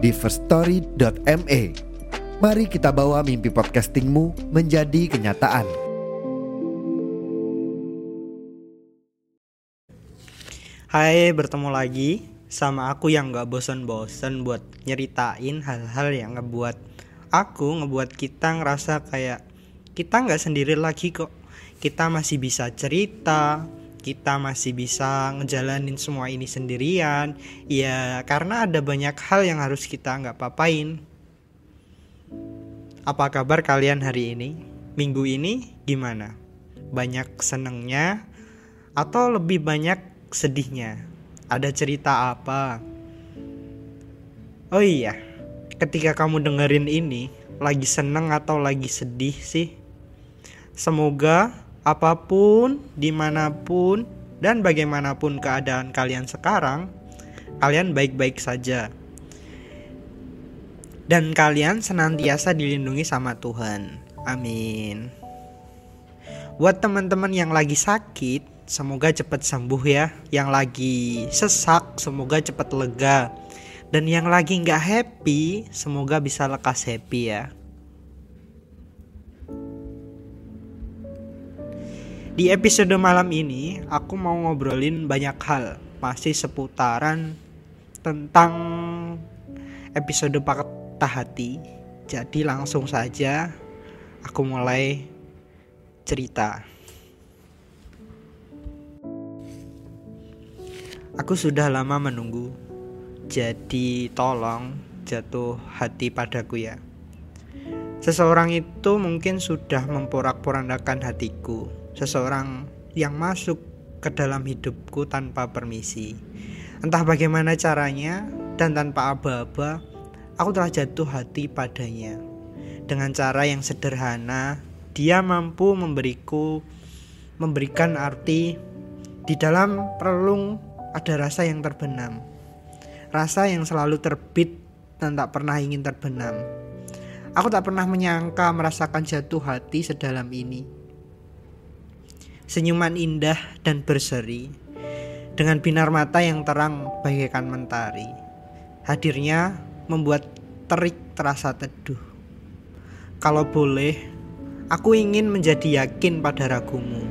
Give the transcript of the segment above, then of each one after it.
di firststory.me. Mari kita bawa mimpi podcastingmu menjadi kenyataan. Hai, bertemu lagi sama aku yang gak bosan-bosan buat nyeritain hal-hal yang ngebuat aku, ngebuat kita ngerasa kayak kita nggak sendiri lagi kok. Kita masih bisa cerita, kita masih bisa ngejalanin semua ini sendirian. Ya, karena ada banyak hal yang harus kita nggak papain. Apa kabar kalian hari ini? Minggu ini gimana? Banyak senengnya atau lebih banyak sedihnya? Ada cerita apa? Oh iya, ketika kamu dengerin ini, lagi seneng atau lagi sedih sih? Semoga apa pun, di mana pun, dan bagaimanapun keadaan kalian sekarang, kalian baik-baik saja. Dan kalian senantiasa dilindungi sama Tuhan. Amin. Buat teman-teman yang lagi sakit, semoga cepat sembuh ya. Yang lagi sesak, semoga cepat lega. Dan yang lagi nggak happy, semoga bisa lekas happy ya. Di episode malam ini, aku mau ngobrolin banyak hal, masih seputaran tentang episode patah hati. Jadi langsung saja aku mulai cerita. Aku sudah lama menunggu. Jadi tolong jatuh hati padaku ya. Seseorang itu mungkin sudah memporak-porandakan hatiku seseorang yang masuk ke dalam hidupku tanpa permisi. Entah bagaimana caranya dan tanpa aba-aba, aku telah jatuh hati padanya. Dengan cara yang sederhana, dia mampu memberiku memberikan arti di dalam relung ada rasa yang terbenam. Rasa yang selalu terbit dan tak pernah ingin terbenam. Aku tak pernah menyangka merasakan jatuh hati sedalam ini senyuman indah dan berseri, dengan binar mata yang terang bagaikan mentari. Hadirnya membuat terik terasa teduh. Kalau boleh, aku ingin menjadi yakin pada ragumu.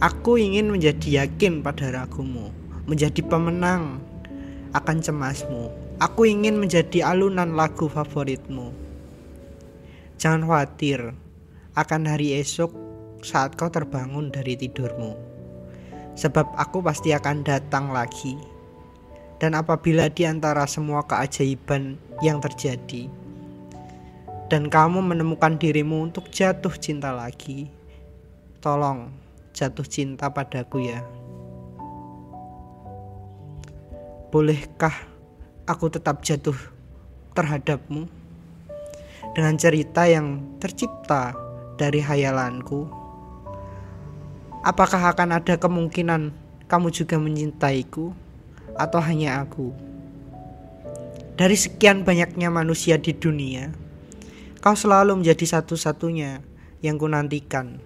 Aku ingin menjadi yakin pada ragumu, menjadi pemenang akan cemasmu. Aku ingin menjadi alunan lagu favoritmu. Jangan khawatir, akan hari esok saat kau terbangun dari tidurmu. Sebab aku pasti akan datang lagi. Dan apabila di antara semua keajaiban yang terjadi, dan kamu menemukan dirimu untuk jatuh cinta lagi, tolong jatuh cinta padaku ya. Bolehkah aku tetap jatuh terhadapmu dengan cerita yang tercipta dari hayalanku? Apakah akan ada kemungkinan kamu juga mencintaiku atau hanya aku? Dari sekian banyaknya manusia di dunia, kau selalu menjadi satu-satunya yang ku nantikan.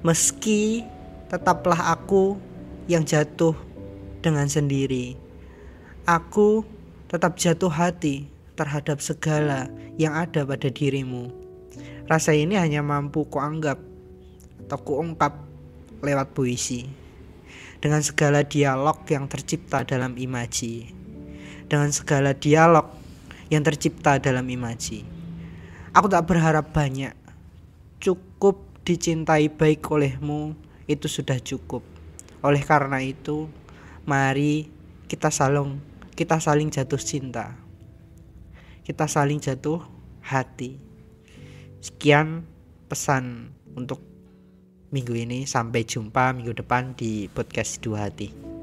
Meski tetaplah aku yang jatuh dengan sendiri. Aku tetap jatuh hati terhadap segala yang ada pada dirimu. Rasa ini hanya mampu kuanggap atau kuungkap lewat puisi dengan segala dialog yang tercipta dalam imaji dengan segala dialog yang tercipta dalam imaji. Aku tak berharap banyak. Cukup dicintai baik olehmu itu sudah cukup. Oleh karena itu mari kita saling kita saling jatuh cinta. Kita saling jatuh hati. Sekian pesan untuk minggu ini. Sampai jumpa minggu depan di podcast Dua Hati.